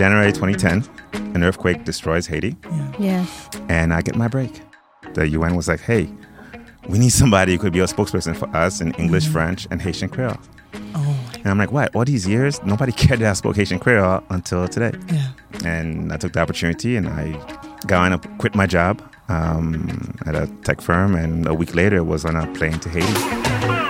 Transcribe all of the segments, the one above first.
January 2010, an earthquake destroys Haiti, Yeah. Yes. and I get my break. The UN was like, hey, we need somebody who could be a spokesperson for us in English, French, and Haitian Creole. Oh. And I'm like, what? All these years, nobody cared that I spoke Haitian Creole until today. Yeah. And I took the opportunity and I got on a, quit my job um, at a tech firm, and a week later was on a plane to Haiti.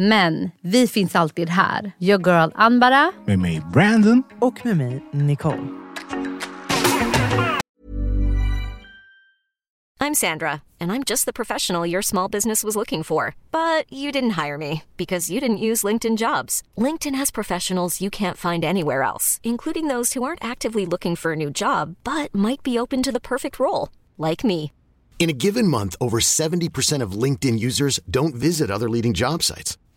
Men vi finns alltid här. Your girl Ambara. Med mig Brandon. Och med mig, Nicole. I'm Sandra, and I'm just the professional your small business was looking for. But you didn't hire me because you didn't use LinkedIn jobs. LinkedIn has professionals you can't find anywhere else, including those who aren't actively looking for a new job but might be open to the perfect role, like me. In a given month, over 70% of LinkedIn users don't visit other leading job sites.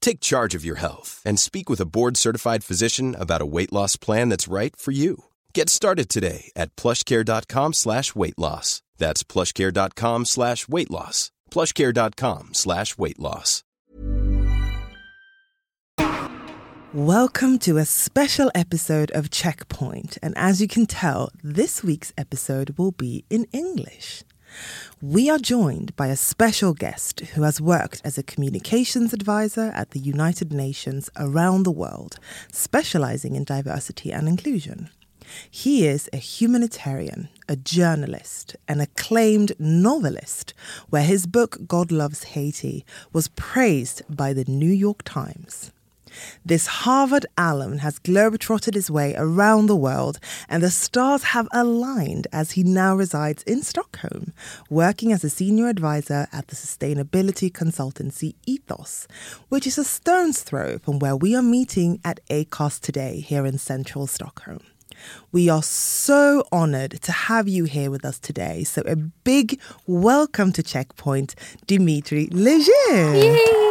Take charge of your health and speak with a board-certified physician about a weight loss plan that's right for you. Get started today at plushcare.com slash weight loss. That's plushcare.com slash weight loss. plushcare.com slash weight loss. Welcome to a special episode of Checkpoint. And as you can tell, this week's episode will be in English. We are joined by a special guest who has worked as a communications advisor at the United Nations around the world, specializing in diversity and inclusion. He is a humanitarian, a journalist, an acclaimed novelist, where his book God Loves Haiti was praised by the New York Times. This Harvard alum has globetrotted his way around the world, and the stars have aligned as he now resides in Stockholm, working as a senior advisor at the sustainability consultancy Ethos, which is a stone's throw from where we are meeting at ACAST today here in central Stockholm. We are so honored to have you here with us today. So, a big welcome to Checkpoint, Dimitry Léger.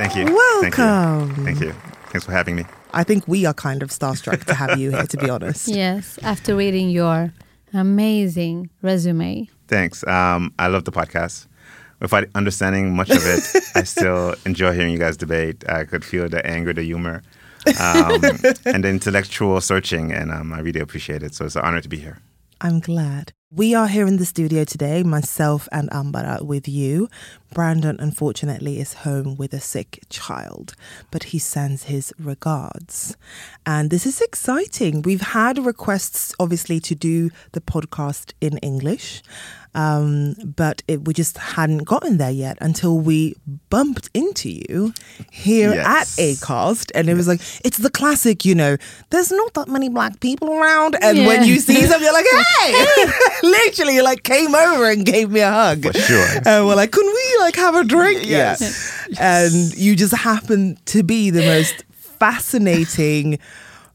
Thank you. Welcome. Thank you. Thank you. Thanks for having me. I think we are kind of starstruck to have you here, to be honest. Yes, after reading your amazing resume. Thanks. Um, I love the podcast. Without understanding much of it, I still enjoy hearing you guys debate. I could feel the anger, the humor, um, and the intellectual searching, and um, I really appreciate it. So it's an honor to be here. I'm glad. We are here in the studio today, myself and Ambara, with you. Brandon, unfortunately, is home with a sick child, but he sends his regards. And this is exciting. We've had requests, obviously, to do the podcast in English, um, but it, we just hadn't gotten there yet until we bumped into you here Yes. at ACAST. And it was like, it's the classic, you know, there's not that many black people around. And when you see them, you're like, hey! Literally, you like came over and gave me a hug. For sure. And we're like, can we like have a drink? Yes. And you just happen to be the most fascinating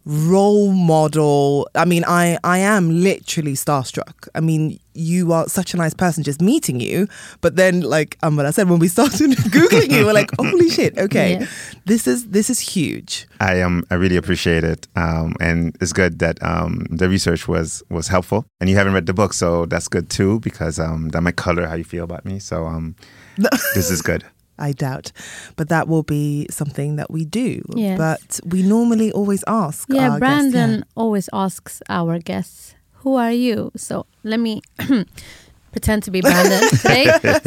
role model. I mean, I I am literally starstruck. I mean, you are such a nice person just meeting you, but then like um, what I said when we started googling you, we're like, holy shit, okay, Yeah. this is this is huge. I um I really appreciate it, um, and it's good that um, the research was was helpful. And you haven't read the book, so that's good too because um, that might color how you feel about me. So um, this is good. I doubt, but that will be something that we do. Yes. But we normally always ask. Yeah, our Brandon guests, always asks our guests, "Who are you?" So let me pretend to be Brandon today.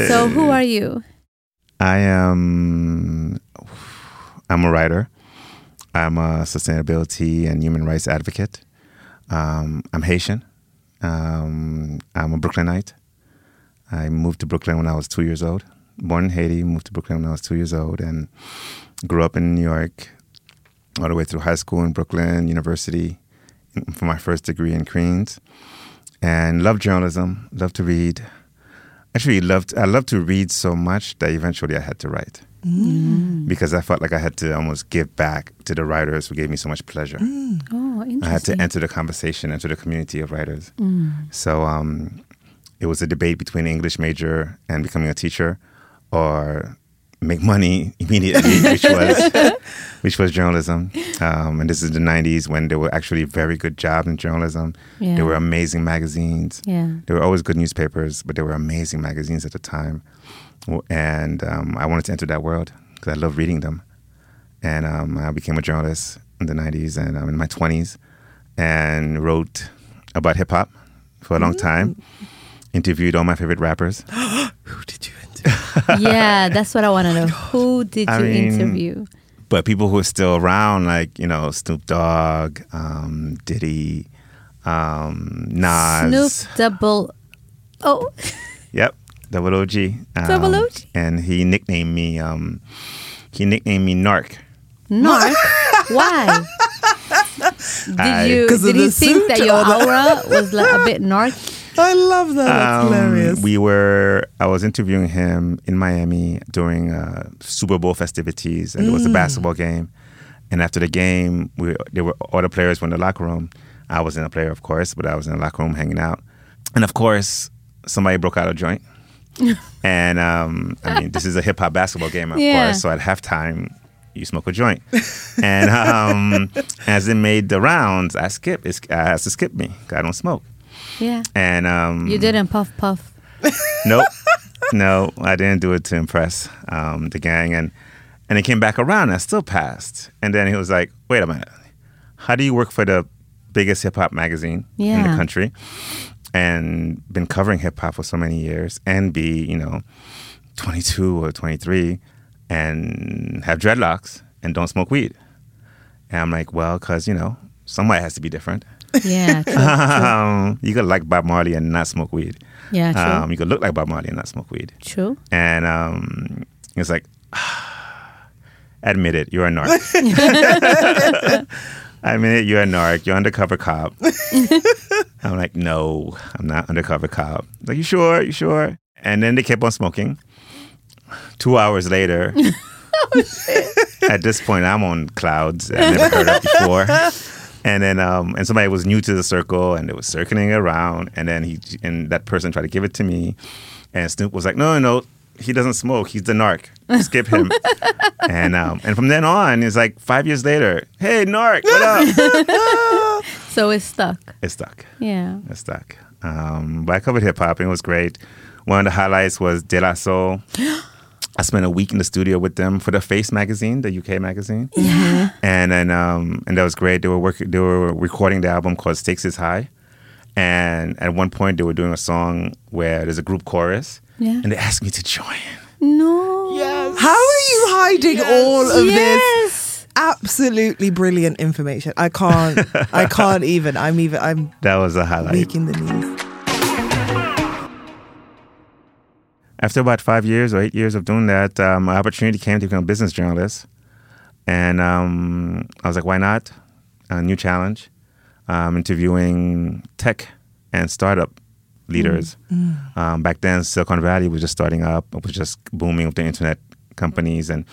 So who are you? I am I'm a writer. I'm a sustainability and human rights advocate. Um, I'm Haitian. Um, I'm a Brooklynite. I moved to Brooklyn when I was two years old. Born in Haiti, moved to Brooklyn when I was two years old, and grew up in New York all the way through high school in Brooklyn, university mm, for my first degree in Queens, and loved journalism, loved to read. Actually, loved I loved to read so much that eventually I had to write mm. because I felt like I had to almost give back to the writers who gave me so much pleasure. Mm. Oh, interesting. I had to enter the conversation, enter the community of writers. So um, it was a debate between an English major and becoming a teacher, or make money immediately, which was which was journalism. Um, and this is the '90s when there were actually very good jobs in journalism. Yeah. There were amazing magazines. Yeah. There were always good newspapers, but there were amazing magazines at the time. And um, I wanted to enter that world because I love reading them. And um, I became a journalist in the 90s and I'm in my 20s and wrote about hip hop for a long time. Interviewed all my favorite rappers. Who did you? yeah, that's what I want to know. Who did I you mean, interview? But people who are still around, like, you know, Snoop Dogg, um, Diddy, um, Nas. Snoop Double. Oh, Yep, Double OG. Um, Double OG? And he nicknamed me. Um, he nicknamed me Narc. Narc. Why? Did I- you 'Cause of did you think that your aura was like a bit narc? I love that. That's Um, hilarious. We were. I was interviewing him in Miami during uh, Super Bowl festivities, and it Mm. was a basketball game. And after the game, we there were all the players were in the locker room. I wasn't a player, of course, but I was in the locker room hanging out. And of course, somebody broke out a joint. and um, I mean, this is a hip hop basketball game, of Yeah. course. So at halftime, you smoke a joint. and um, as it made the rounds, I skip. It's, I has to skip me. I don't smoke. Yeah. And um, You didn't puff puff. Nope. no, I didn't do it to impress um, the gang. And and it came back around. And I still passed. And then he was like, "Wait a minute. How do you work for the biggest hip hop magazine in the country and been covering hip hop for so many years and be you know 22 or 23 and have dreadlocks and don't smoke weed?" And I'm like, "Well, because you know." Somebody has to be different. Yeah, true. Um, you could like Bob Marley and not smoke weed. Yeah, true. Um, you could look like Bob Marley and not smoke weed. True. And um, it's like, admit it, you're a narc. I mean, it, you're a narc. You're undercover cop. I'm like, no, I'm not undercover cop. Like, you sure? You sure? And then they kept on smoking. Two hours later, at this point, I'm on clouds. I've never heard of before. And then, um, and somebody was new to the circle, and they was circling around. And then he, and that person tried to give it to me, and Snoop was like, "No, no, no, he doesn't smoke. He's the narc. Skip him." and um, and from then on, it's like five years later. Hey, narc, what up? So it's stuck. it's stuck. Yeah. It's stuck. Um, but I covered hip hop, and it was great. One of the highlights was De La Soul. I spent a week in the studio with them for the Face magazine, the UK magazine. Yeah. and then um, and that was great. They were working, they were recording the album called "Stakes Is High," and at one point they were doing a song where there's a group chorus, Yeah. and they asked me to join. No. Yes. How are you hiding all of this? Yes. Absolutely brilliant information. I can't. I can't even. I'm even. I'm That was a highlight. weak in the knees. After about five years or eight years of doing that, um, my opportunity came to become a business journalist, and um, I was like, "Why not? A new challenge." Um, interviewing tech and startup leaders. Um, back then, Silicon Valley was just starting up. It was just booming with the internet companies, and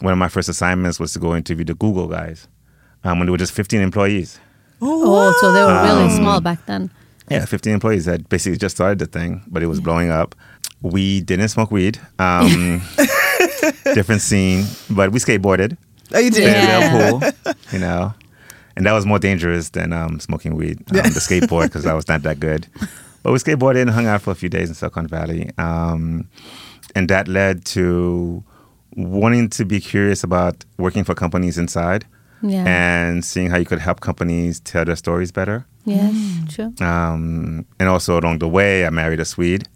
one of my first assignments was to go interview the Google guys. um, when they were just 15 employees. Oh, so they were really Um, small back then. Yeah, 15 employees that basically just started the thing, but it was blowing up. We didn't smoke weed. Um, different scene, but we skateboarded. Oh, you did. in Yeah. pool, you know. And that was more dangerous than um, smoking weed, um, the skateboard, because I was not that good. But we skateboarded and hung out for a few days in Silicon Valley. Um, and that led to wanting to be curious about working for companies inside Yeah. and seeing how you could help companies tell their stories better. yes, true. Um, and also along the way, I married a Swede.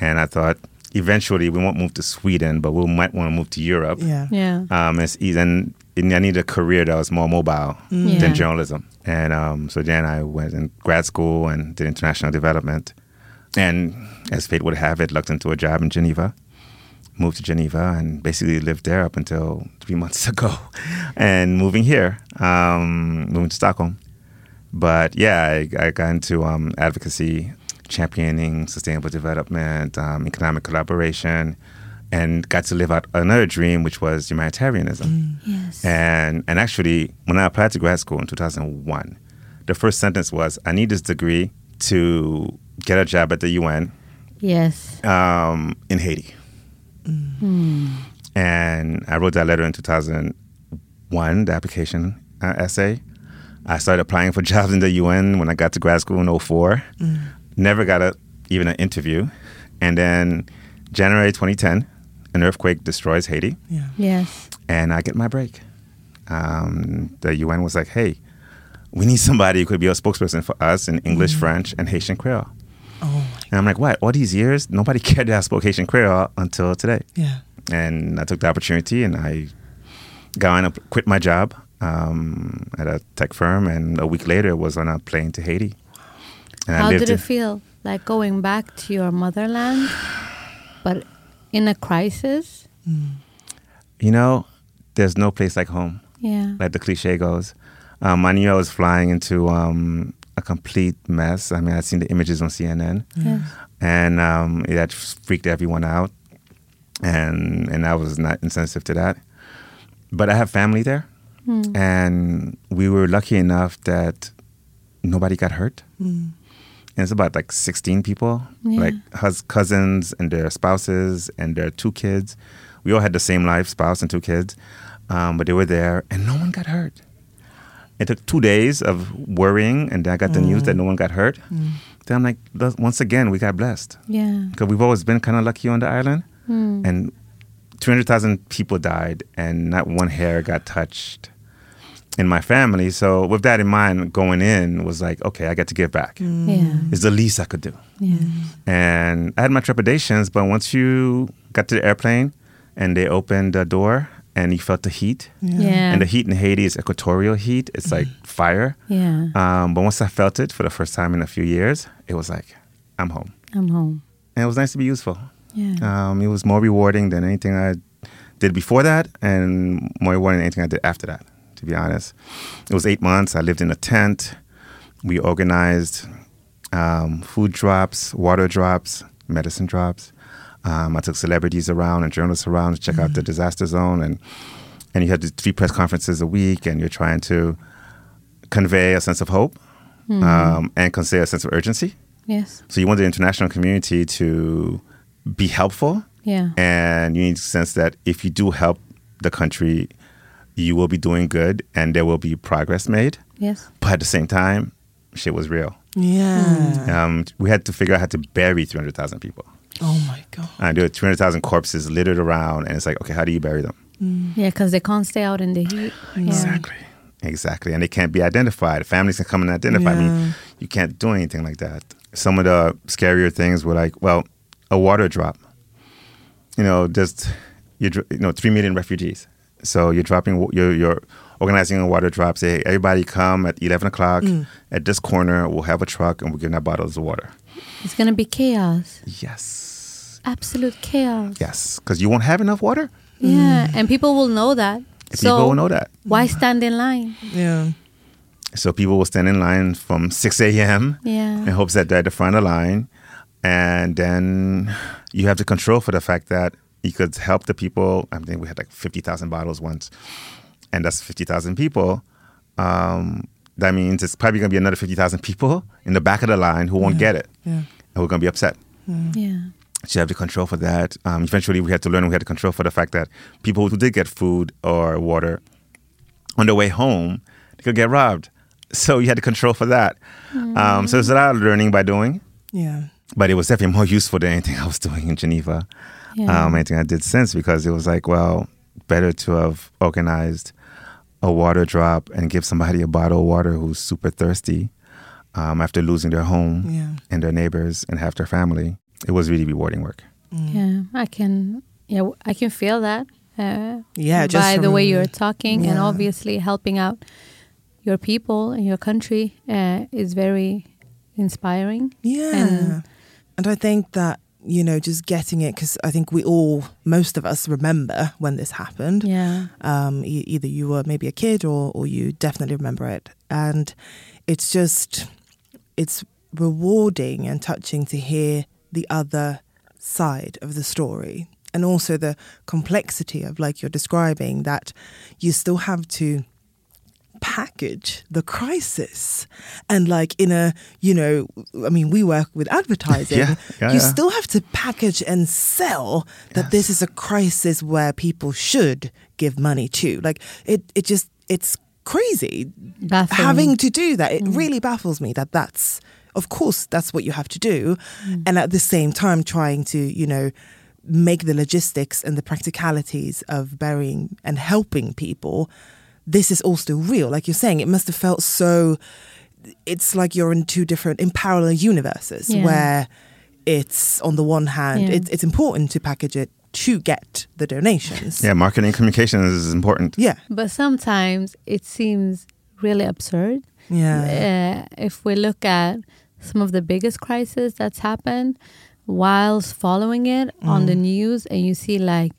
And I thought eventually we won't move to Sweden, but we might want to move to Europe. Yeah. Yeah. Um, it's easy, and, and I needed a career that was more mobile Yeah. than journalism. And um, so then I went in grad school and did international development. And as fate would have it, lucked into a job in Geneva. Moved to Geneva and basically lived there up until three months ago. And moving here, um, moving to Stockholm. But yeah, I, I got into um, advocacy, championing sustainable development, um, economic collaboration, and got to live out another dream, which was humanitarianism. Yes. And and actually, when I applied to grad school in 2001, the first sentence was, "I need this degree to get a job at the UN yes. um, in Haiti." And I wrote that letter in 2001, the application uh, essay. I started applying for jobs in the UN when I got to grad school in 04. Never got a, even an interview. And then January 2010, an earthquake destroys Haiti Yeah. Yes. and I get my break. Um, the UN was like, "Hey, we need somebody who could be a spokesperson for us in English, French, and Haitian Creole." Oh, And I'm like, "What? All these years, nobody cared that I spoke Haitian Creole until today." yeah. And I took the opportunity, and I got on, a- quit my job um, at a tech firm, and a week later was on a plane to Haiti. And How lived did in- it feel? Like going back to your motherland, but in a crisis? You know, there's no place like home. Yeah. like the cliche goes. Um, I knew I was flying into um, a complete mess. I mean, I'd seen the images on CNN, Yes. and um, it had freaked everyone out, and and I was not insensitive to that. But I have family there, and we were lucky enough that nobody got hurt. And it's about like 16 people, Yeah. like hus- cousins and their spouses and their two kids. We all had the same life, spouse and two kids, um, but they were there, and no one got hurt. It took two days of worrying, and then I got the news that mm. no one got hurt. Mm. Then I'm like, once again, we got blessed Yeah. because we've always been kind of lucky on the island, hmm. and 200,000 people died, and not one hair got touched in my family. So with that in mind, going in was like, okay, I got to give back. Yeah. It's the least I could do. Yeah. And I had my trepidations, but once you got to the airplane and they opened the door and you felt the heat, Yeah. and the heat in Haiti is equatorial heat, it's like fire. Yeah. Um, but once I felt it for the first time in a few years, it was like, I'm home. I'm home. And it was nice to be useful. Yeah. Um, it was more rewarding than anything I did before that, and more rewarding than anything I did after that, to be honest. It was eight months. I lived in a tent. We organized um, food drops, water drops, medicine drops. Um, I took celebrities around and journalists around to check out the disaster zone, and and you had three press conferences a week, and you're trying to convey a sense of hope um, and convey a sense of urgency. yes. So you want the international community to be helpful, Yeah. and you need to sense that if you do help the country, you will be doing good, and there will be progress made. Yes. But at the same time, shit was real. Yeah. Um, we had to figure out how to bury 300,000 people. Oh my God. And there were 300,000 corpses littered around, and it's like, okay, how do you bury them? Yeah, because they can't stay out in the heat. Yeah. Exactly. And they can't be identified. Families can come and identify Yeah. me. You can't do anything like that. Some of the scarier things were like, well, a water drop. You know, just you you know, three million refugees. So you're dropping, you're, you're organizing a water drop. Say, hey, everybody come at 11 o'clock mm. at this corner. We'll have a truck and we're giving out bottles of water. It's going to be chaos. Yes. Absolute chaos. Yes. Because you won't have enough water. Yeah. And people will know that. And so people will know that. Why stand in line? Yeah. So people will stand in line from 6 a.m. Yeah. in hopes that they're at the front of the line. And then you have to control for the fact that you could help the people. I think we had like 50,000 bottles once, and that's 50,000 people. um, that means it's probably going to be another 50,000 people in the back of the line who won't get it. Yeah. And we're going to be upset. Yeah. So you have to control for that. Um, eventually, we had to learn we had to control for the fact that people who did get food or water on their way home, they could get robbed. So you had to control for that. Um, so there's a lot of learning by doing, Yeah. but it was definitely more useful than anything I was doing in Geneva, Yeah. um, anything I did since, because it was like, well, better to have organized a water drop and give somebody a bottle of water who's super thirsty um, after losing their home Yeah. and their neighbors and half their family. It was really rewarding work. Yeah, I can. Yeah, I can feel that. Uh, Yeah, just by the way you're talking, and obviously helping out your people and your country uh, is very inspiring. Yeah. And- And, I think that, you know, just getting it, because I think we all, most of us remember when this happened. Yeah, Um, e- either you were maybe a kid or, or you definitely remember it. And it's just, it's rewarding and touching to hear the other side of the story. And also the complexity of, like you're describing, that you still have to package the crisis. And like in a you know i mean we work with advertising. Yeah, yeah, you yeah. still have to package and sell that this is a crisis where people should give money to. Like it it just it's crazy Baffling. having to do that. It mm. really baffles me that that's of course that's what you have to do. Mm. And at the same time trying to you know make the logistics and the practicalities of burying and helping people this is all still real like you're saying it must have felt so it's like you're in two different in parallel universes Yeah. where it's on the one hand Yeah. it, it's important to package it to get the donations Yeah, marketing communications is important. yeah but sometimes it seems really absurd. yeah Uh, if we look at some of the biggest crises that's happened whilst following it on the news and you see like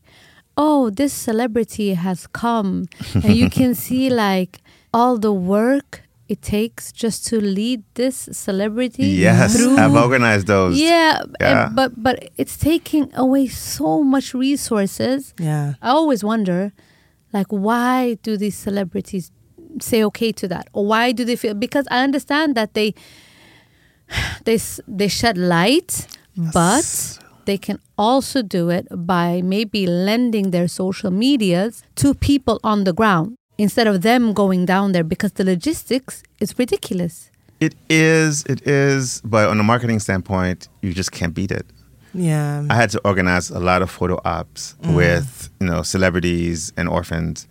oh this celebrity has come and you can see like all the work it takes just to lead this celebrity Yes, through I've organized those. yeah, and- Yeah. but but it's taking away so much resources yeah I always wonder, like, why do these celebrities say okay to that, or why do they feel? Because I understand that they they they shed light, but they can also do it by maybe lending their social medias to people on the ground instead of them going down there because the logistics is ridiculous. It is, it is, but on a marketing standpoint, you just can't beat it. yeah I had to organize a lot of photo ops with you know celebrities and orphans.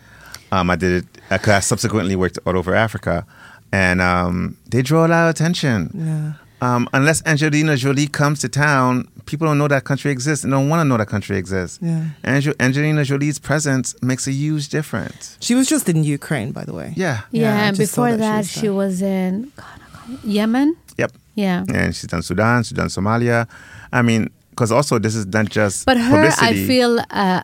Um, I did it because I subsequently worked all over Africa, and um, they draw a lot of attention. yeah Um, unless Angelina Jolie comes to town, people don't know that country exists and don't want to know that country exists. Yeah. Angel- Angelina Jolie's presence makes a huge difference. She was just in Ukraine, by the way. Yeah. Yeah, Yeah, and before that that, she was she was in God, Yemen. Yep. Yeah. And she's done Sudan, she's done Somalia. I mean, because also this is not just But her, publicity. I feel uh,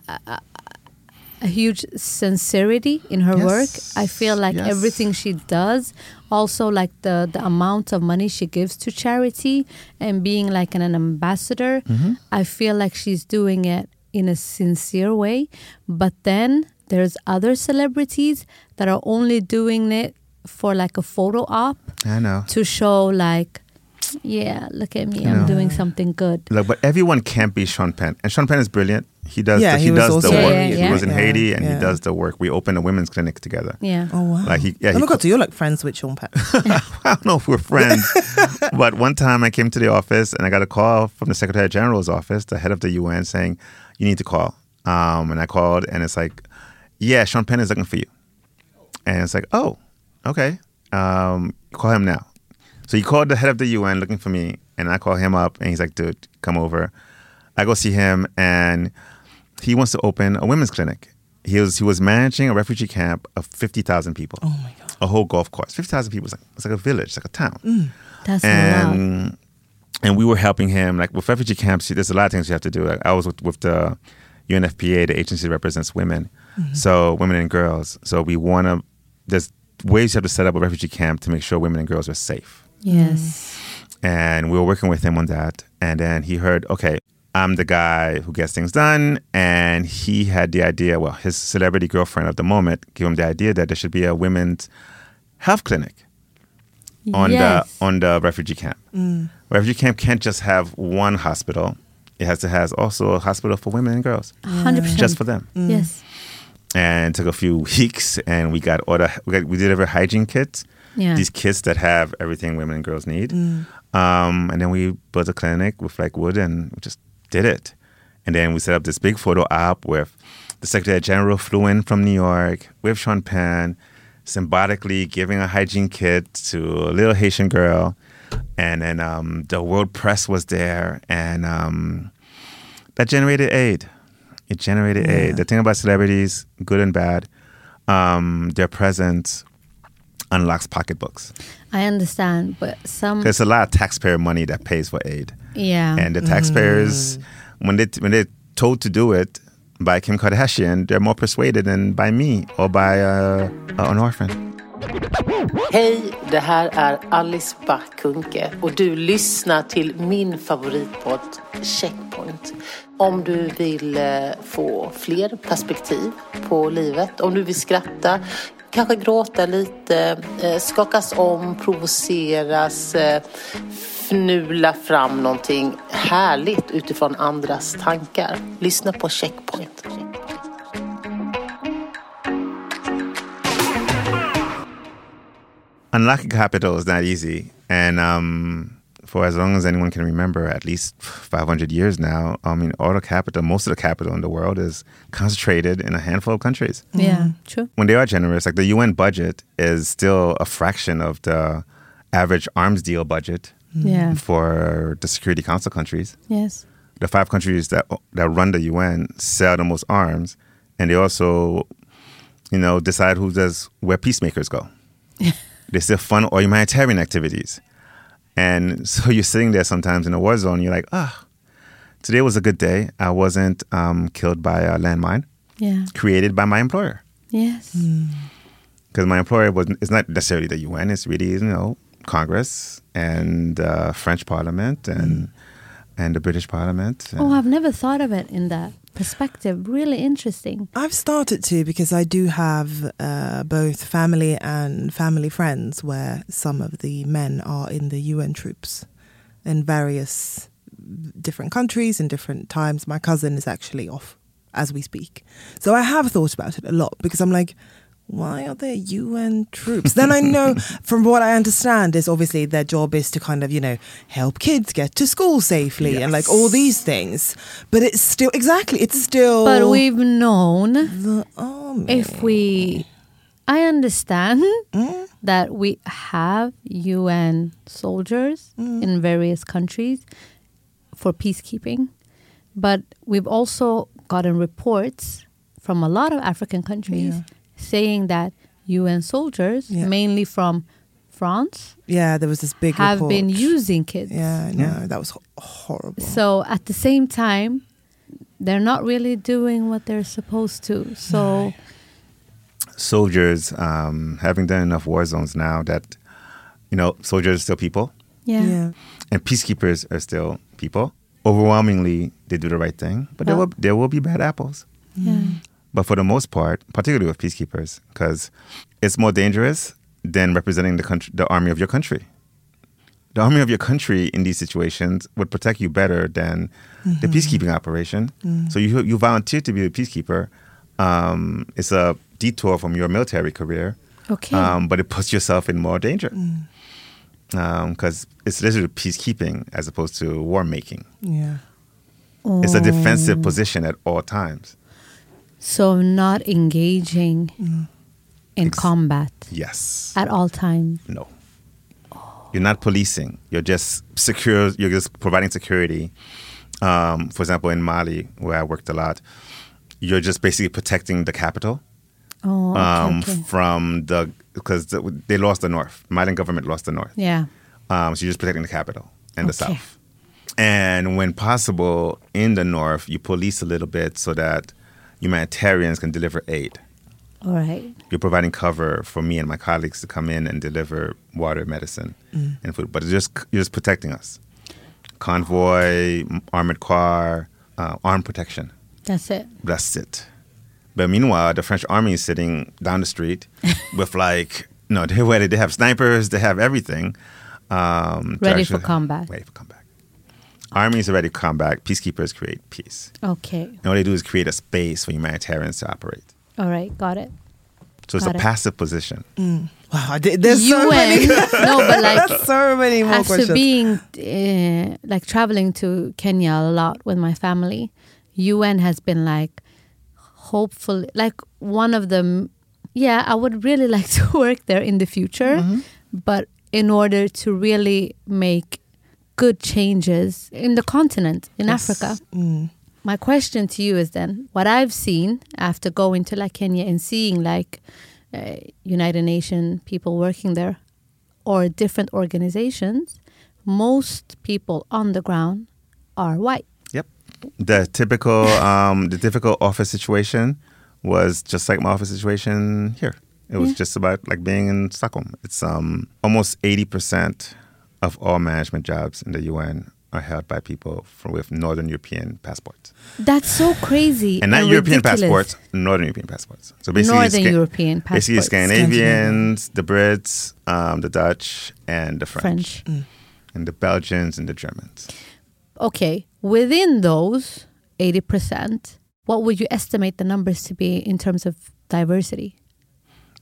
a, huge sincerity in her work. I feel like Yes. everything she does, also like the the amount of money she gives to charity and being like an, an ambassador. Mm-hmm. I feel like she's doing it in a sincere way. But then there's other celebrities that are only doing it for like a photo op I know. to show like, yeah, look at me, I'm doing something good. Look, but everyone can't be Sean Penn, and Sean Penn is brilliant. He does. Yeah, the, he, he does also the in work. Haiti. He was in Yeah, Haiti, and yeah. he does the work. We opened a women's clinic together. Yeah. Oh wow! Like he, yeah, oh he my god, so you're like friends with Sean Penn? I don't know if we're friends, but one time I came to the office and I got a call from the Secretary General's office, the head of the UN, saying, "You need to call." Um, and I called, and it's like, "Yeah, Sean Penn is looking for you." And it's like, "Oh, okay. Um, call him now." So he called the head of the UN looking for me, and I call him up, and he's like, "Dude, come over." I go see him, and he wants to open a women's clinic. He was he was managing a refugee camp of fifty thousand people. oh my god! A whole golf course, fifty thousand people. It's like it's like a village, like a town. Mm, that's a lot. And and we were helping him like with refugee camps. There's a lot of things you have to do. Like I was with, with the UNFPA, the agency that represents women, mm-hmm. so women and girls. So we want to. There's ways you have to set up a refugee camp to make sure women and girls are safe Yes. and we were working with him on that. And then he heard, okay, I'm the guy who gets things done. And he had the idea, well, his celebrity girlfriend of the moment gave him the idea that there should be a women's health clinic on yes. the on the refugee camp. Mm. Refugee camp can't just have one hospital; it has to has also a hospital for women and girls, hundred percent. just for them. Mm. yes. And it took a few weeks, and we got order we got we deliver hygiene kits. Yeah. These kits that have everything women and girls need. Mm. Um, and then we built a clinic with like wood, and just did it. And then we set up this big photo op with the Secretary General flew in from New York with Sean Penn, symbolically giving a hygiene kit to a little Haitian girl. And then um, the world press was there, and um, that generated aid. It generated aid. The thing about celebrities, good and bad, um, their presence unlocks pocketbooks. I understand, but some There's a lot of taxpayer money that pays for aid, yeah. and the taxpayers, when they when they're told to do it by Kim Kardashian, they're more persuaded than by me or by uh, an orphan. Hej, det här är Alice Bah Kuhnke och du lyssnar till min favoritpodd Checkpoint. Om du vill eh, få fler perspektiv på livet, om du vill skratta, kanske gråta lite, eh, skakas om, provoceras, eh, fnula fram någonting härligt utifrån andras tankar. Lyssna på Checkpoint. Unlocking capital is not easy, and um, for as long as anyone can remember, at least 500 years now, I mean, all the capital, most of the capital in the world is concentrated in a handful of countries. yeah, true. when they are generous, like the UN budget is still a fraction of the average arms deal budget Yeah. for the Security Council countries. Yes. The five countries that that run the UN sell the most arms, and they also, you know, decide who does where peacemakers go. they still fund all humanitarian activities, and so you're sitting there sometimes in a war zone. You're like, ah, today was a good day. I wasn't um, killed by a landmine Yeah. created by my employer Yes. because my employer was it's not necessarily the UN. It's really you know Congress and uh, French Parliament and and the British Parliament. Oh, I've never thought of it in that perspective. Really interesting. I've started to because I do have uh, both family and family friends where some of the men are in the UN troops in various different countries in different times. My cousin is actually off as we speak. So I have thought about it a lot because I'm like, why are there UN troops? then I know from what I understand is obviously their job is to kind of, you know, help kids get to school safely and like all these things. But it's still exactly it's still But we've known the army. if we I understand Mm. that we have UN soldiers Mm. in various countries for peacekeeping, but we've also gotten reports from a lot of African countries Yeah. Saying that UN soldiers, Yeah. mainly from France, Yeah, there was this big have report. been using kids. Yeah, I know. That was ho- horrible. So at the same time, they're not really doing what they're supposed to. So soldiers um, having done enough war zones now that you know soldiers are still people yeah. yeah. and peacekeepers are still people. Overwhelmingly, they do the right thing, but there will there will be bad apples. yeah. But for the most part, particularly with peacekeepers, because it's more dangerous than representing the country, the army of your country. The army of your country in these situations would protect you better than the peacekeeping operation. So you you volunteer to be a peacekeeper. Um, it's a detour from your military career, Okay. um, but it puts yourself in more danger because it's literally peacekeeping as opposed to war making. Yeah. It's a defensive position at all times. So not engaging in Ex- combat Yes. at all times. No. You're not policing. You're just secure. You're just providing security. Um, for example, in Mali, where I worked a lot, you're just basically protecting the capital Oh, okay, um, okay. from the because the, they lost the north. Malian government lost the north. Yeah. Um, so you're just protecting the capital and the Okay. south. And when possible, in the north, you police a little bit so that humanitarians can deliver aid. All right. you're providing cover for me and my colleagues to come in and deliver water, medicine, and food. But it's just you're just protecting us. Convoy, armored car, uh, armed protection. That's it. That's it. But meanwhile, the French army is sitting down the street with like No, they're ready. They have snipers. They have everything. Um, Ready for combat. Ready for combat. Armies are ready for combat. Peacekeepers create peace. Okay. And what they do is create a space for humanitarians to operate. All right. Got it. So it's Got a it. passive position. Wow, I did, there's so UN. many. no, but like That's so many more after questions. being uh, like traveling to Kenya a lot with my family, UN has been like hopefully like one of them. Yeah, I would really like to work there in the future, Mm-hmm. but in order to really make good changes in the continent in Africa. Mm. My question to you is then what I've seen after going to like Kenya and seeing like uh, United Nations people working there or different organizations, most people on the ground are white. Yep. The typical, um, the difficult office situation was just like my office situation here. It was Yeah. just about like being in Stockholm. It's um, almost eighty percent of all management jobs in the UN are held by people from with Northern European passports, That's so crazy. and not European ridiculous. passports, Northern European passports. So basically, Northern Sca- European basically. Scandinavians, the Brits, um, the Dutch, and the French, French. and the Belgians and the Germans. Okay, within those 80%, what would you estimate the numbers to be in terms of diversity?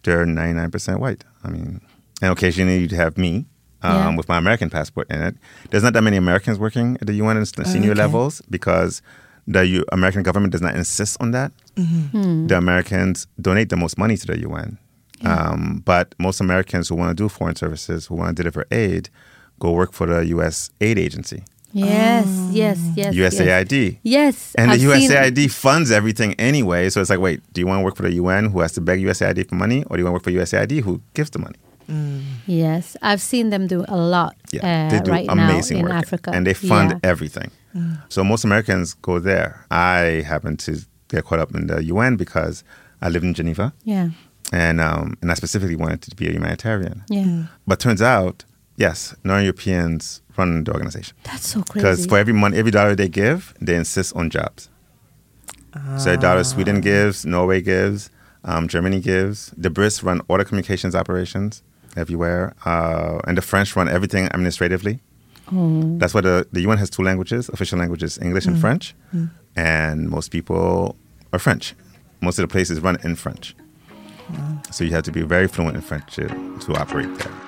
they're 99% white. I mean, and occasionally you'd have me um, Yeah. with my American passport in it. There's not that many Americans working at the UN in the senior okay. levels because the U- American government does not insist on that. Hmm. The Americans donate the most money to the UN. Um, but most Americans who want to do foreign services, who want to deliver aid, go work for the U.S. aid agency, Yes, yes, yes. Yes. USAID. Yes. And I've the seen- USAID funds everything anyway. So it's like, wait, do you want to work for the UN who has to beg USAID for money, or do you want to work for USAID who gives the money? Yes, I've seen them do a lot Yeah, uh, they do right amazing now in work, Africa. and they fund Yeah. everything. So most Americans go there. I happen to get caught up in the UN because I lived in Geneva, Yeah, and um, and I specifically wanted to be a humanitarian. yeah. But turns out, yes, non-Europeans run the organization That's so crazy. because for every money, every dollar they give, they insist on jobs. So every dollar Sweden gives, Norway gives, um, Germany gives. The Brits run all the communications operations everywhere, uh, and the French run everything administratively. That's why the, the UN has two languages, official languages, English and French, and most people are French. Most of the places run in French. So you have to be very fluent in French to, to operate there.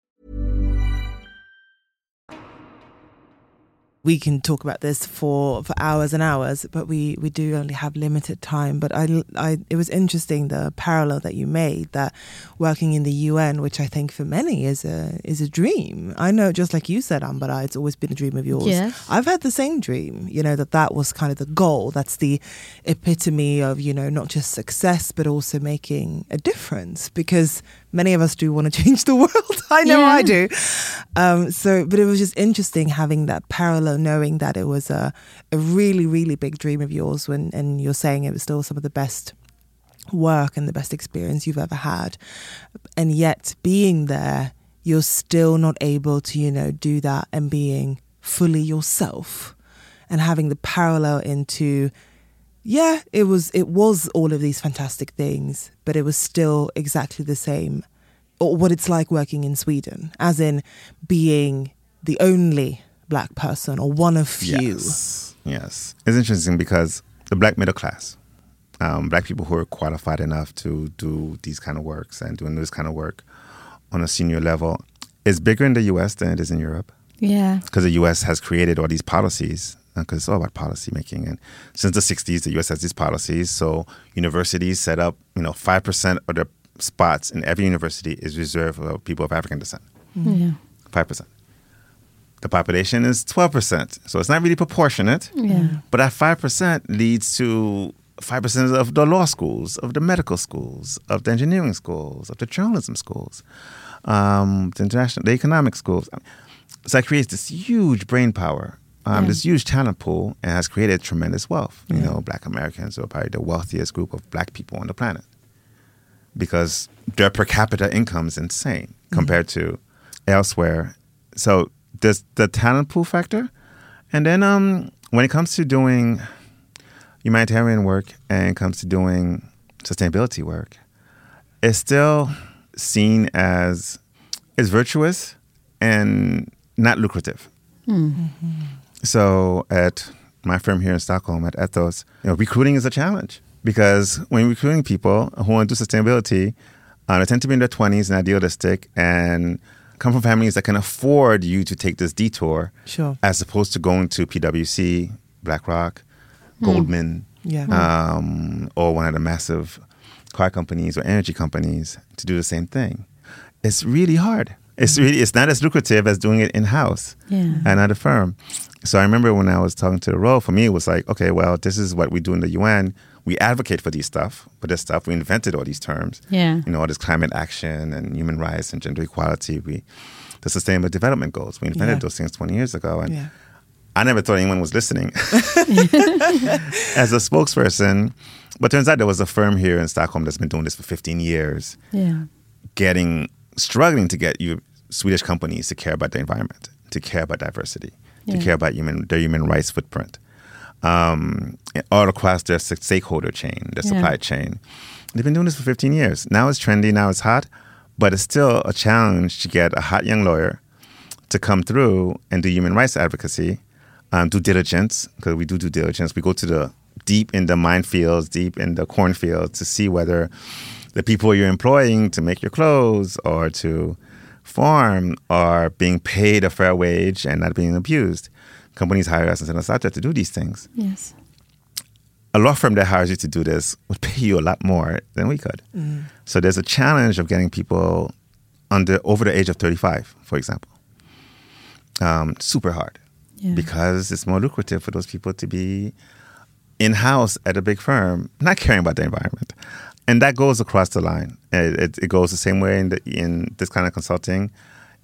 We can talk about this for, for hours and hours, but we, we do only have limited time. But I, I, it was interesting the parallel that you made that working in the UN, which I think for many is a is a dream. I know, just like you said, Ambara, it's always been a dream of yours. Yes. I've had the same dream. You know that that was kind of the goal. That's the epitome of you know not just success but also making a difference because many of us do want to change the world. I know Yeah. I do. Um, so, but it was just interesting having that parallel, knowing that it was a, a really, really big dream of yours when, and you're saying it was still some of the best work and the best experience you've ever had. And yet being there, you're still not able to, you know, do that and being fully yourself and having the parallel into yeah, it was it was all of these fantastic things, but it was still exactly the same or what it's like working in Sweden, as in being the only black person or one of few. Yes. Yes. It's interesting because the black middle class um, black people who are qualified enough to do these kind of works and doing this kind of work on a senior level is bigger in the U.S. than it is in Europe Yeah. because the U.S. has created all these policies because it's all about policy making. And since the '60s, the U.S. has these policies. So universities set up, you know, five percent of the spots in every university is reserved for people of African descent. Yeah. Five percent. The population is twelve percent, so it's not really proportionate. Yeah. But that five percent leads to five percent of the law schools, of the medical schools, of the engineering schools, of the journalism schools, um, the international, the economic schools. So that creates this huge brain power, um, Yeah. this huge talent pool, and has created tremendous wealth. You know, Black Americans are probably the wealthiest group of Black people on the planet because their per capita income is insane compared to elsewhere. So there's the talent pool factor, and then um, when it comes to doing humanitarian work and it comes to doing sustainability work, it's still seen as is virtuous and not lucrative. So at my firm here in Stockholm at Ethos, you know, recruiting is a challenge because when recruiting people who want to do sustainability, uh, they tend to be in their twenties and idealistic and come from families that can afford you to take this detour, Sure. as opposed to going to PwC, BlackRock, Goldman, Yeah. um, or one of the massive car companies or energy companies to do the same thing. It's really hard. It's really it's not as lucrative as doing it in house Yeah. and at a firm. So I remember when I was talking to the role, for me it was like, okay, well, this is what we do in the UN. We advocate for these stuff, for this stuff. We invented all these terms. Yeah. You know, all this climate action and human rights and gender equality. We the sustainable development goals. We invented Yeah. those things twenty years ago. And Yeah. I never thought anyone was listening as a spokesperson. But turns out there was a firm here in Stockholm that's been doing this for 15 years, Yeah. getting struggling to get you Swedish companies to care about the environment, to care about diversity, to care about human their human rights footprint, um, all across their stakeholder chain, their Yeah. supply chain. They've been doing this for 15 years. Now it's trendy. Now it's hot, but it's still a challenge to get a hot young lawyer to come through and do human rights advocacy, um, due diligence, because we do due diligence. We go to the deep in the minefields, deep in the cornfields to see whether the people you're employing to make your clothes or to farm are being paid a fair wage and not being abused. Companies hire us and send us out there to do these things. Yes. A law firm that hires you to do this would pay you a lot more than we could. So there's a challenge of getting people under over the age of 35, for example. Um, super hard Yeah. because it's more lucrative for those people to be in house at a big firm, not caring about the environment, and that goes across the line. It, it, it goes the same way in the, in this kind of consulting,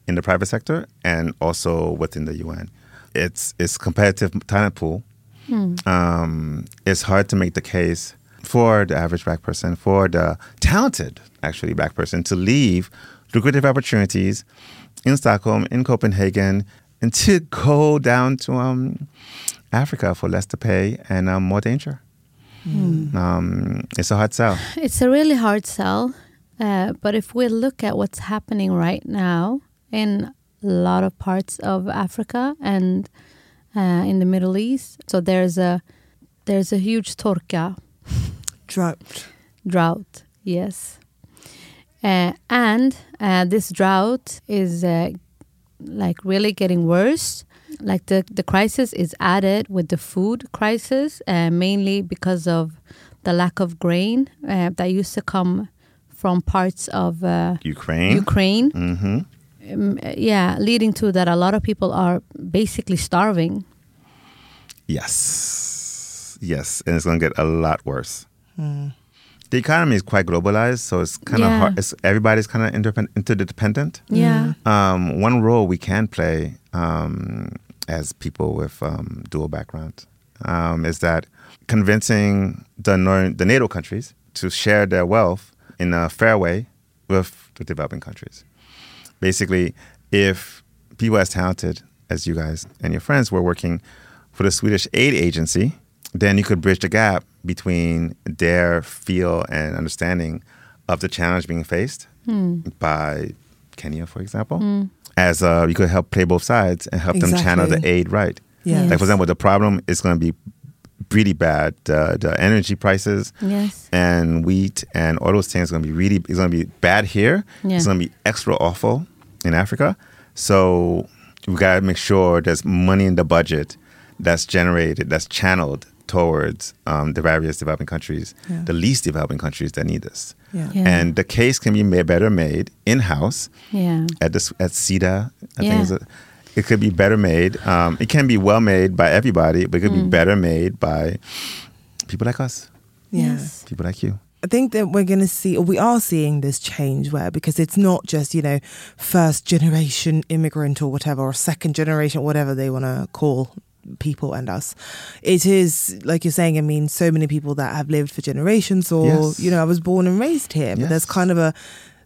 in the private sector, and also within the UN. It's it's competitive talent pool. Um, it's hard to make the case for the average black person, for the talented actually black person, to leave lucrative opportunities in Stockholm, in Copenhagen, and to go down to um, Africa for less to pay and um, more danger. Um, it's a hard sell. It's a really hard sell. Uh, but if we look at what's happening right now in a lot of parts of Africa and uh, in the Middle East, so there's a there's a huge torka Drought. drought. Yes, uh, and uh, this drought is uh, like really getting worse. Like the the crisis is added with the food crisis, uh, mainly because of the lack of grain uh, that used to come from parts of uh, Ukraine. Ukraine. hmm Um, yeah, leading to that a lot of people are basically starving. Yes. Yes. And it's going to get a lot worse. The economy is quite globalized, so it's kind of Yeah. hard. It's, everybody's kind of interdependent. Yeah. Um, one role we can play um, as people with um, dual backgrounds um, is that convincing the, nor- the NATO countries to share their wealth in a fair way with the developing countries. Basically, if people as talented as you guys and your friends were working for the Swedish aid agency, then you could bridge the gap between their feel and understanding of the challenge being faced by Kenya, for example. As uh, you could help play both sides and help them channel the aid right. Yeah. Like for example, the problem is going to be really bad. Uh, the energy prices Yes. and wheat and all those things are going to be really it's going to be bad here. Yeah. It's going to be extra awful in Africa. So we got to make sure there's money in the budget that's generated, that's channeled towards um, the various developing countries, Yeah. the least developing countries that need this. Yeah. Yeah. And the case can be made better made in house Yeah. at this at Sida. I Yeah. think it's a, it could be better made. Um, it can be well made by everybody, but it could Mm. be better made by people like us, Yeah. Yes. people like you. I think that we're going to see, or we are seeing this change where, because it's not just, you know, first generation immigrant or whatever, or second generation, whatever they want to call people and us. It is, like you're saying, I mean, so many people that have lived for generations, or, Yes. you know, I was born and raised here, but there's kind of a,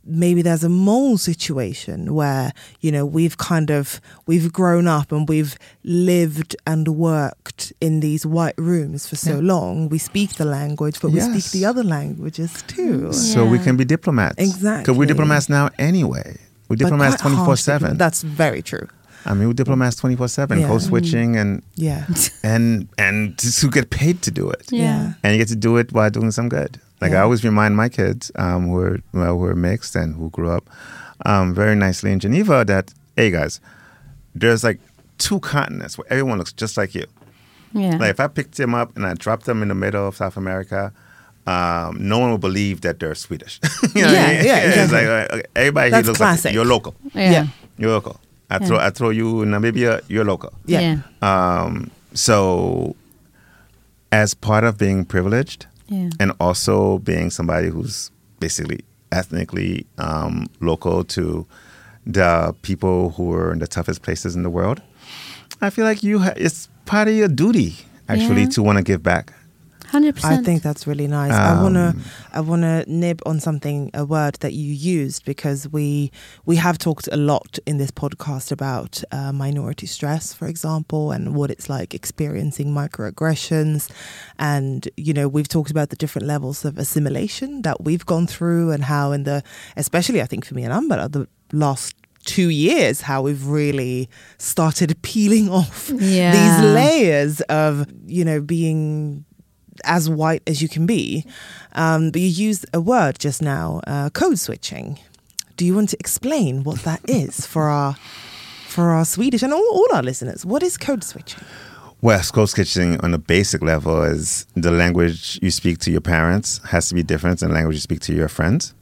maybe there's a mole situation where you know we've kind of we've grown up and we've lived and worked in these white rooms for so Yeah. long we speak the language but we speak the other languages too So we can be diplomats. Exactly because we're diplomats now anyway. We're diplomats 24 7. that's very true I mean, we're diplomats 24 7, Yeah. code switching and, yeah and, and to get paid to do it. Yeah. And you get to do it while doing some good. Like I always remind my kids um, who, are, well, who are mixed and who grew up um, very nicely in Geneva that, hey guys, there's like two continents where everyone looks just like you. Yeah. Like if I picked them up and I dropped them in the middle of South America, um, no one would believe that they're Swedish. You know what I Yeah, mean? yeah, It's exactly. like uh, everybody That's here looks classic. like you're local. yeah. yeah. You're local. I throw I throw you Namibia, you're local. Yeah. Um, so as part of being privileged Yeah. and also being somebody who's basically ethnically um, local to the people who are in the toughest places in the world, I feel like you ha- it's part of your duty actually Yeah. to want to give back. Hundred I think that's really nice. I wanna, Um, I wanna nib on something, a word that you used because we we have talked a lot in this podcast about uh, minority stress, for example, and what it's like experiencing microaggressions, and you know we've talked about the different levels of assimilation that we've gone through, and how in the, especially I think for me and Amber, the last two years how we've really started peeling off Yeah. these layers of you know being as white as you can be. Um, but you used a word just now, uh, code switching. Do you want to explain what that is for our for our Swedish and all, all our listeners? What is code switching? Well, code switching on a basic level is the language you speak to your parents has to be different than the language you speak to your friends.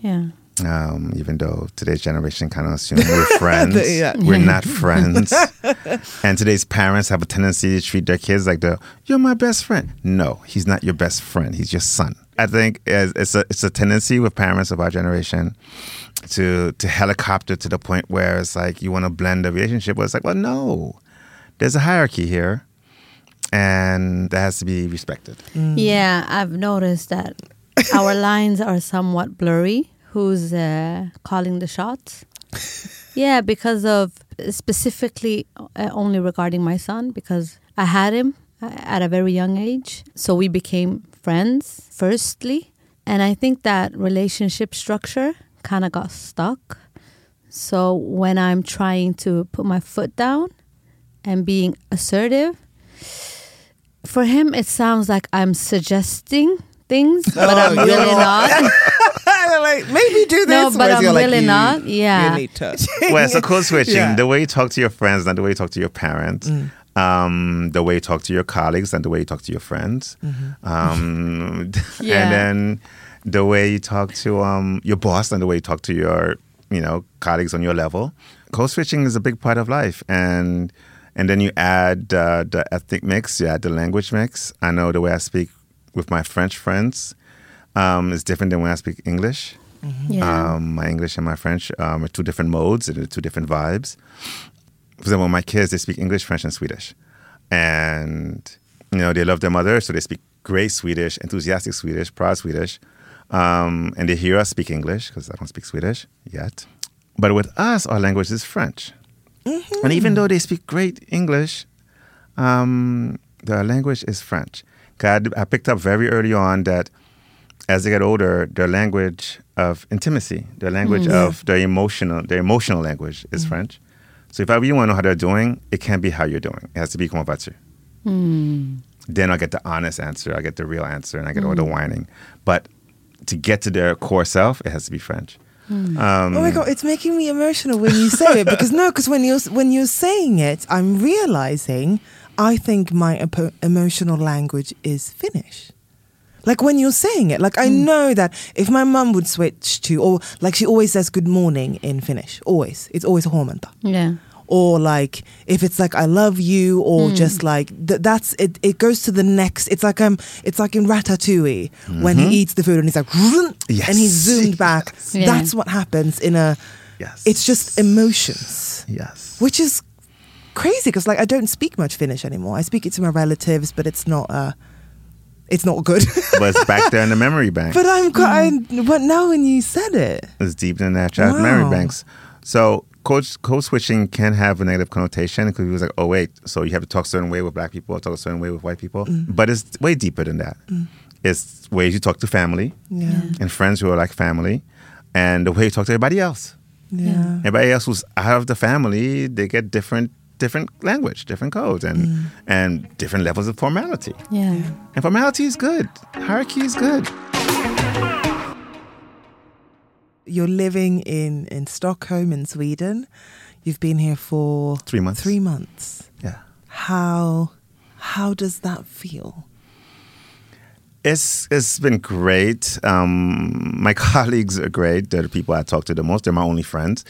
Yeah. Um, even though today's generation kind of assume we're friends, Yeah. we're not friends. and today's parents have a tendency to treat their kids like the "you're my best friend." No, he's not your best friend. He's your son. I think it's it's a it's a tendency with parents of our generation to to helicopter to the point where it's like you want to blend the relationship. But it's like, well, no, there's a hierarchy here, and that has to be respected. Yeah, I've noticed that our lines are somewhat blurry. Who's uh, calling the shots? yeah, because of specifically uh, only regarding my son, because I had him uh, at a very young age. So we became friends, firstly. And I think that relationship structure kind of got stuck. So when I'm trying to put my foot down and being assertive, for him it sounds like I'm suggesting things, but I'm really not. not. like maybe do this. No, but I'm you're like, really you- not. Yeah. you need touch. well, so code switching, Yeah. the way you talk to your friends and the way you talk to your parents, um, the way you talk to your colleagues and the way you talk to your friends, um, Yeah. and then the way you talk to um, your boss and the way you talk to your you know colleagues on your level. Code switching is a big part of life, and and then you add uh, the ethnic mix, you add the language mix. I know the way I speak with my French friends um, is different than when I speak English. Yeah. Um, my English and my French um, are two different modes and two different vibes. For example, my kids they speak English, French, and Swedish, and you know they love their mother, so they speak great Swedish, enthusiastic Swedish, proud Swedish, um, and they hear us speak English because I don't speak Swedish yet. But with us, our language is French, and even though they speak great English, um, their language is French. I picked up very early on that as they get older, their language of intimacy, their language mm. of their emotional, their emotional language is mm. French. So if I really want to know how they're doing, it can't be how you're doing. It has to be comment vas-tu. Mm. then I get the honest answer, I get the real answer, and I get all the whining. But to get to their core self, it has to be French. Um, Oh my god, it's making me emotional when you say it because no, because when you're when you're saying it, I'm realizing I think my epo- emotional language is Finnish. Like when you're saying it, like I know that if my mum would switch to, or like she always says good morning in Finnish, always, it's always huomenta. Yeah. Or like if it's like I love you, or just like th- that's it. It goes to the next. It's like um, it's like in Ratatouille when he eats the food and he's like, Yes. and he's zoomed back. Yeah. That's what happens in a. yes. It's just emotions, yes. which is crazy because like I don't speak much Finnish anymore. I speak it to my relatives, but it's not uh it's not good. but it's back there in the memory bank. but I'm quite. But now when you said it, It's deep in that child Wow. memory banks. So code, code switching can have a negative connotation because he was like, oh wait, so you have to talk a certain way with black people, talk a certain way with white people. Mm. But it's way deeper than that. It's ways you talk to family yeah, and friends who are like family, and the way you talk to everybody else. yeah, Everybody else who's out of the family, they get different different language, different codes, and Mm. and different levels of formality. Yeah. And formality is good. Hierarchy is good. you're living in in Stockholm in Sweden. You've been here for Three months. Three months. Yeah. How how does that feel? It's it's been great. Um, my colleagues are great. They're the people I talk to the most. They're my only friends.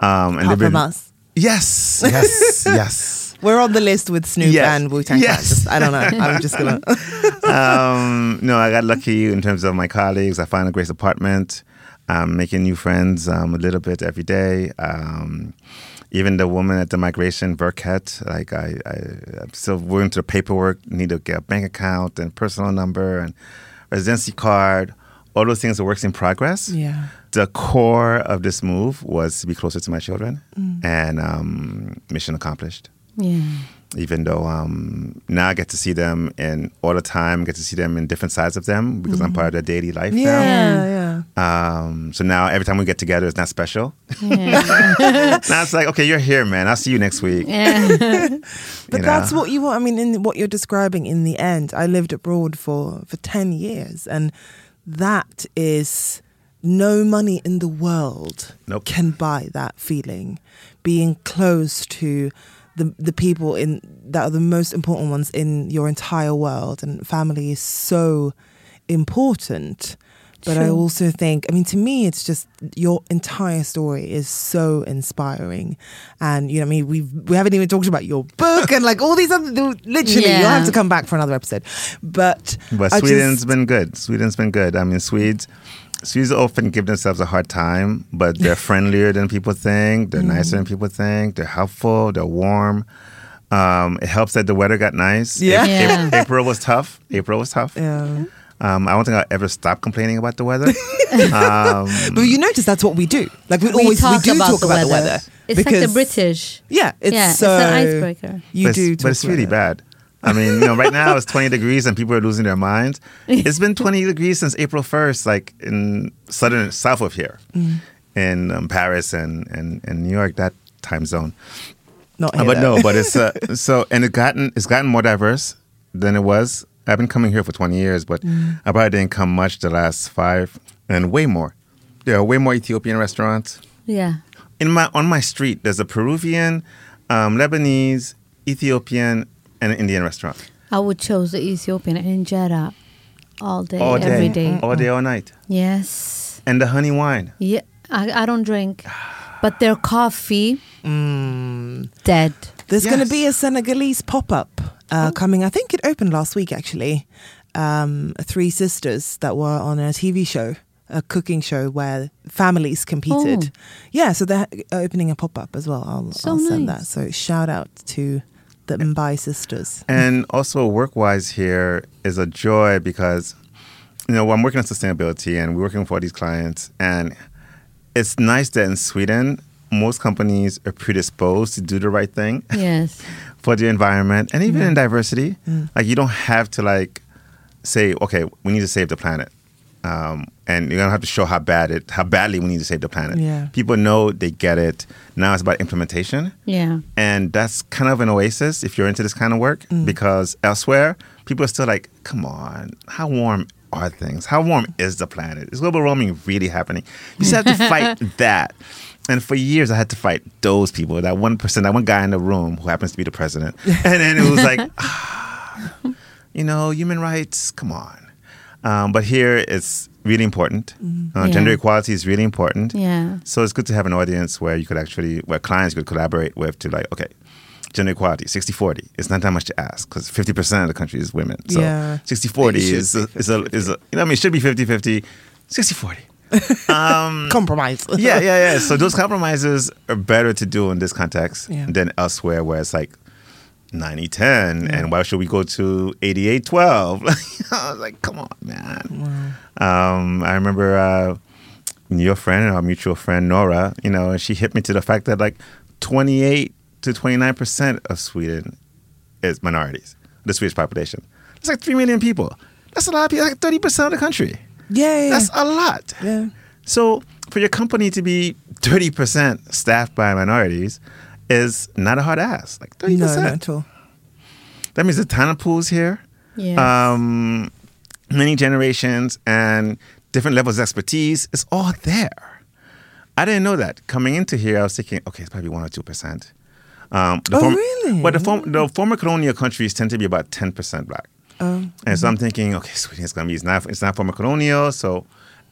Um, and Apart they've been from us. Yes, yes, yes. We're on the list with Snoop Yes. and Wu Tang Yes. I don't know. I'm just gonna. um, no, I got lucky in terms of my colleagues. I found a great apartment. I'm making new friends um, a little bit every day. Um, even the woman at the Migrationsverket, like I, I, I'm still working through the paperwork. Need to get a bank account and personal number and residency card. All those things are works in progress. yeah. The core of this move was to be closer to my children, and um, mission accomplished Yeah. even though um, now I get to see them in all the time, get to see them in different sides of them because I'm part of their daily life Yeah, now. yeah. Um, so now every time we get together, it's not special. Yeah. now it's like, okay, you're here, man. I'll see you next week. yeah. But you that's what you want. I mean, in what you're describing in the end, I lived abroad for, for 10 years, and that is no money in the world Nope. can buy that feeling. Being close to the, the people in that are the most important ones in your entire world, and family is so important. But I also think, I mean, to me, it's just your entire story is so inspiring, and you know, I mean, we we haven't even talked about your book and like all these other. Literally, you'll have to come back for another episode. But But I Sweden's just- been good. Sweden's been good. I mean, Swedes, Swedes often give themselves a hard time, but they're friendlier than people think. They're nicer than people think. They're helpful. They're warm. Um, it helps that the weather got nice. Yeah. Yeah. Ap- April was tough. April was tough. yeah. Um, I don't think I'll ever stop complaining about the weather. um, But you notice that's what we do. Like we, We always talk we do about talk the about the weather. weather. It's like because- the British. Yeah, it's Yeah, it's so an icebreaker. You but do, it's, but it's really it. bad. I mean, you know, right now it's 20 degrees and people are losing their minds. It's been 20 degrees since April 1st, like in southern south of here, Mm. in um, Paris and, and, and New York, that time zone. Not Uh, but though. no, but it's uh, so and it gotten it's gotten more diverse than it was. I've been coming here for 20 years, but Mm. I probably didn't come much the last five, and way more. There are way more Ethiopian restaurants Yeah. in my on my street. There's a Peruvian, um, Lebanese, Ethiopian, and an Indian restaurant I would choose the Ethiopian injera all day, all day, every day. all day, all night, Yes. and the honey wine. Yeah. I, I don't drink, but their coffee Mm. dead. There's going to be a Senegalese pop up uh, coming. I think it opened last week actually. Um, three sisters that were on a TV show, a cooking show where families competed. Oh. Yeah, so they're opening a pop up as well. I'll, So I'll send nice. that. So shout out to the Mbai sisters. And also, work wise, here is a joy because, you know, I'm working on sustainability and we're working for these clients. And it's nice that in Sweden, most companies are predisposed to do the right thing Yes. for the environment and even in diversity. Like, you don't have to, like, say, okay, we need to save the planet. Um, and you're gonna have to show how bad it, how badly we need to save the planet. Yeah. People know they get it. Now it's about implementation, Yeah. and that's kind of an oasis if you're into this kind of work because elsewhere people are still like, "Come on, how warm are things? How warm is the planet? Is global warming really happening?" You just have to fight that. And for years, I had to fight those people. That one person, that one guy in the room who happens to be the president, and then it was like, ah, you know, human rights. Come on. Um, but here it's really important. Uh, Yeah. Gender equality is really important. Yeah. So it's good to have an audience where you could actually, where clients could collaborate with to like, okay, gender equality, 60 40. It's not that much to ask because 50% of the country is women. So Yeah. 60 40 It should is, a, is, a, is a, you know, I mean, it should be 50 50, 60 40. Compromise. Yeah, yeah, yeah. So those compromises are better to do in this context Yeah. than elsewhere where it's like 90 10 and why should we go to 88 12? I was like, come on, man. Um, I remember uh, your friend, and our mutual friend Nora, you know, and she hit me to the fact that like 28 to 29% of Sweden is minorities, the Swedish population. It's like 3 million people. That's a lot of people, like 30% of the country. Yeah, yeah. That's a lot. yeah. So for your company to be 30% staffed by minorities is not a hard ask. Like 30%. No, not at all. That means a ton of pools here, Yes. um, many generations and different levels of expertise. It's all there. I didn't know that. Coming into here, I was thinking, okay, it's probably 1 or 2%. Um, Oh, form- really? But the, form, the former colonial countries tend to be about 10% black. Oh, And so I'm thinking, okay, Sweden is going to be, it's not, it's not former colonial, so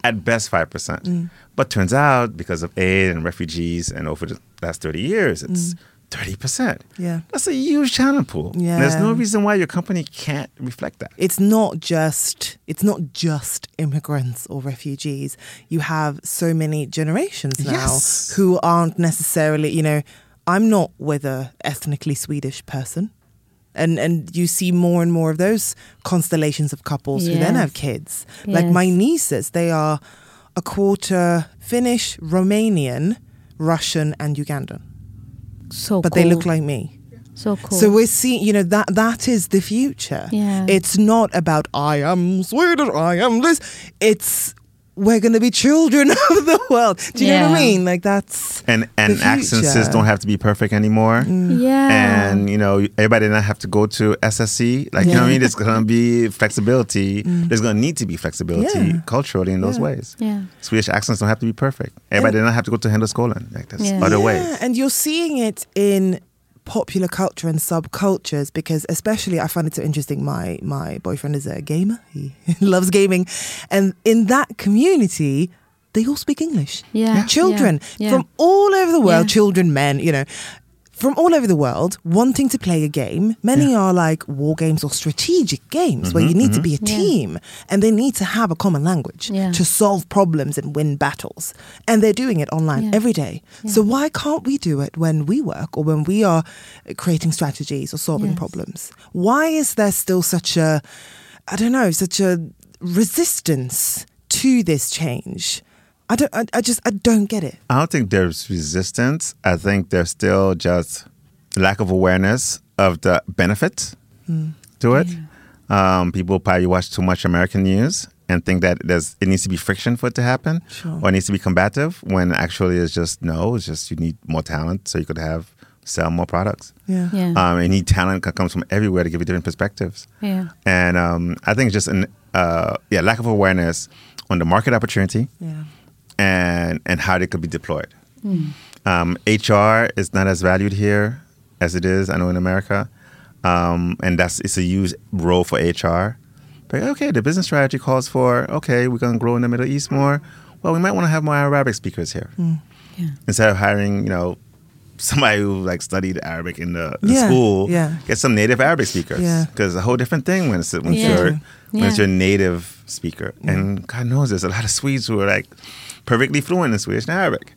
at best 5%. Mm. But turns out, because of aid and refugees and over the last 30 years, it's 30%. Mm. Yeah. That's a huge talent pool. And There's no reason why your company can't reflect that. it's not just it's not just immigrants or refugees. You have so many generations now Yes. who aren't necessarily, you know, I'm not with a ethnically Swedish person. And and you see more and more of those constellations of couples who then have kids. Like my nieces, they are a quarter Finnish, Romanian, Russian, and Ugandan. so But cool. they look like me. so cool. So we're seeing, you know, that that is the future. Yeah. It's not about I am Swedish, I am this. It's we're going to be children of the world. Do you know what I mean? Like that's And and the accesses. Mm. don't have to be perfect anymore. yeah. And you know, everybody doesn't have to go to SSE. Like you know what I mean? There's gonna be flexibility. There's gonna need to be flexibility Mm. Yeah. culturally in those ways. yeah. Swedish accents don't have to be perfect. Everybody doesn't have to go to Handelsskolan. Like there's Yeah. other yeah, ways. and you're seeing it in popular culture and subcultures because especially I find it so interesting my my boyfriend is a gamer he loves gaming and in that community they all speak English Yeah, Yeah. children yeah, yeah. from all over the world Yeah. children men you know from all over the world wanting to play a game many are like war games or strategic games where you mm-hmm, need to mm-hmm. be a Yeah. team and they need to have a common language Yeah. to solve problems and win battles and they're doing it online Yeah. every day so why can't we do it when we work or when we are creating strategies or solving Yes. problems? Why is there still such a, I don't know, such a resistance to this change? I don't. I, I just. I don't get it. I don't think there's resistance. I think there's still just lack of awareness of the benefits Hmm. to it. Um, people probably watch too much American news and think that there's it needs to be friction for it to happen Sure. or it needs to be combative when actually it's just no, it's just you need more talent so you could have sell more products. Yeah. Yeah. Um, and need talent that comes from everywhere to give you different perspectives. yeah. And um, I think it's just an uh, yeah lack of awareness on the market opportunity Yeah. And and how they could be deployed. Um, HR is not as valued here as it is, I know, in America, um, and that's it's a huge role for HR. But okay, the business strategy calls for okay, we're going to grow in the Middle East more. Well, we might want to have more Arabic speakers here Yeah. instead of hiring, you know, somebody who like studied Arabic in the, the Yeah, school. yeah. Get some native Arabic speakers. Because it's a whole different thing when it's when Yeah. your when it's your native speaker. And God knows there's a lot of Swedes who are like perfectly fluent in Swedish and Arabic.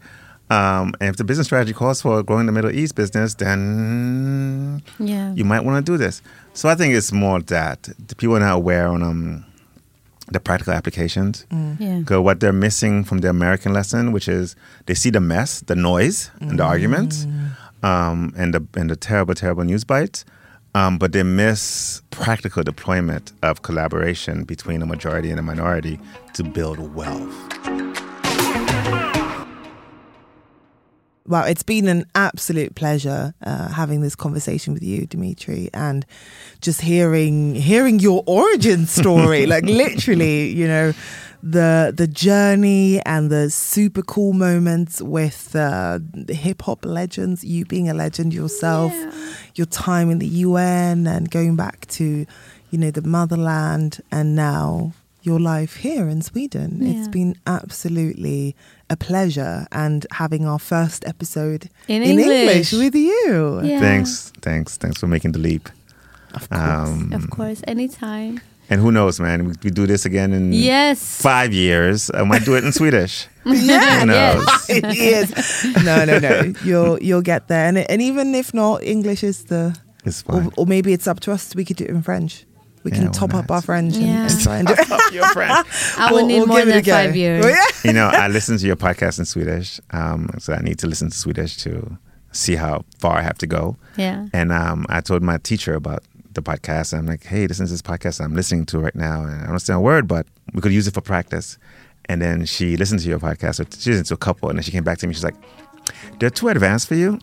Um, and if the business strategy calls for growing the Middle East business, then Yeah. you might want to do this. So I think it's more that the people are not aware on um, the practical applications. Yeah. Because what they're missing from the American lesson, which is they see the mess, the noise, and the arguments, um, and the and the terrible, terrible news bites, um, but they miss practical deployment of collaboration between a majority and a minority to build wealth. Wow, it's been an absolute pleasure uh, having this conversation with you, Dimitry, and just hearing hearing your origin story. like literally, you know, the the journey and the super cool moments with uh, hip hop legends. You being a legend yourself, your time in the UN and going back to, you know, the motherland, and now your life here in Sweden—it's been absolutely a pleasure and having our first episode In English. English. with you. Yeah. Thanks, thanks, thanks for making the leap. Of course. Um, Of course, anytime. and who knows, man? We, we do this again in Yes. five years. I might do it in Swedish. yeah, Who knows? yes. No, no, no. You'll you'll get there, and and even if not, English is the, It's or, or maybe it's up to us. We could do it in French. We Yeah, can why top up our French and, Yeah. and try and do it. Your friend. I will We'll- need we'll more give it than a go. five years. Well, yeah. you know, I listen to your podcast in Swedish, um, so I need to listen to Swedish to see how far I have to go. Yeah. And um, I told my teacher about the podcast. I'm like, hey, this is this podcast I'm listening to right now. And I don't understand a word, but we could use it for practice. And then she listened to your podcast. So she listened to a couple. And then she came back to me. She's like, they're too advanced for you.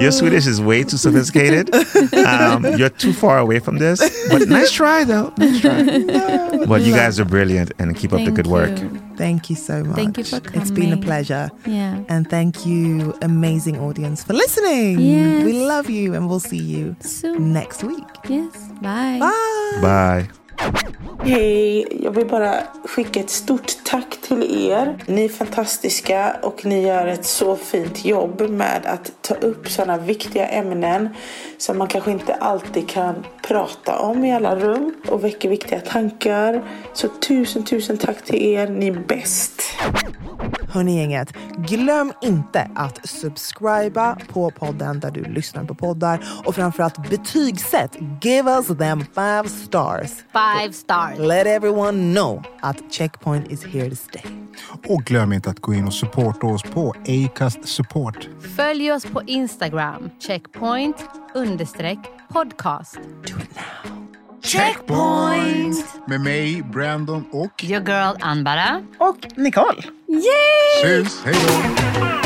Your Swedish is way too sophisticated. Um, you're too far away from this. But nice try, though. Nice try. But you guys are brilliant and keep up the good work. you. Thank you so much. Thank you for coming. It's been a pleasure. Yeah. And thank you, amazing audience, for listening. Yes. We love you, and we'll see you Soon. next week. Yes. Bye. Bye. Bye. Hej, jag vill bara skicka ett stort tack till er. Ni är fantastiska och ni gör ett så fint jobb med att ta upp sådana viktiga ämnen som man kanske inte alltid kan prata om i alla rum och väcker viktiga tankar. Så tusen, tusen tack till er. Ni är bäst. Hörni gänget, glöm inte att subscriba på podden där du lyssnar på poddar och framförallt betygsätt. Give us them five stars. Five stars. Let everyone know att Checkpoint is here to stay. Och glöm inte att gå in och supporta oss på Acast Support. Följ oss på Instagram. Checkpoint understreck podcast. Checkpoint! Med mig, Brandon och... Your girl Anbara. Och Nicole. Syns! Hej då!